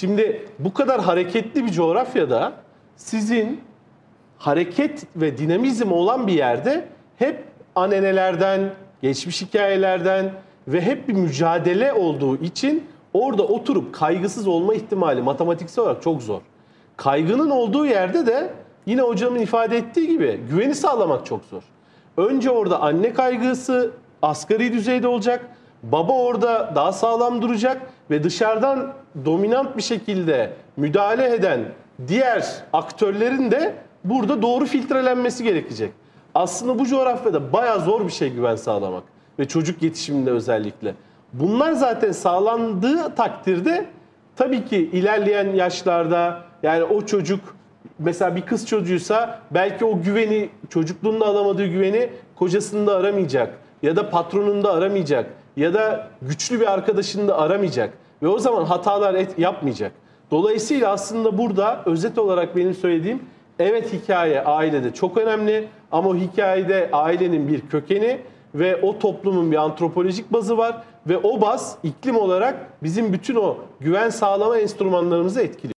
Şimdi bu kadar hareketli bir coğrafyada sizin hareket ve dinamizm olan bir yerde hep anenelerden, geçmiş hikayelerden ve hep bir mücadele olduğu için orada oturup kaygısız olma ihtimali matematiksel olarak çok zor. Kaygının olduğu yerde de yine hocamın ifade ettiği gibi güveni sağlamak çok zor. Önce orada anne kaygısı asgari düzeyde olacak. Baba orada daha sağlam duracak ve dışarıdan dominant bir şekilde müdahale eden diğer aktörlerin de burada doğru filtrelenmesi gerekecek. Aslında bu coğrafyada bayağı zor bir şey güven sağlamak ve çocuk yetişiminde özellikle. Bunlar zaten sağlandığı takdirde tabii ki ilerleyen yaşlarda yani o çocuk mesela bir kız çocuğuysa belki o güveni çocukluğunda alamadığı güveni kocasında aramayacak ya da patronunda aramayacak ya da güçlü bir arkadaşında aramayacak ve o zaman hatalar et, yapmayacak. Dolayısıyla aslında burada özet olarak benim söylediğim evet hikaye ailede çok önemli ama o hikayede ailenin bir kökeni ve o toplumun bir antropolojik bazı var ve o baz iklim olarak bizim bütün o güven sağlama enstrümanlarımızı etkiliyor.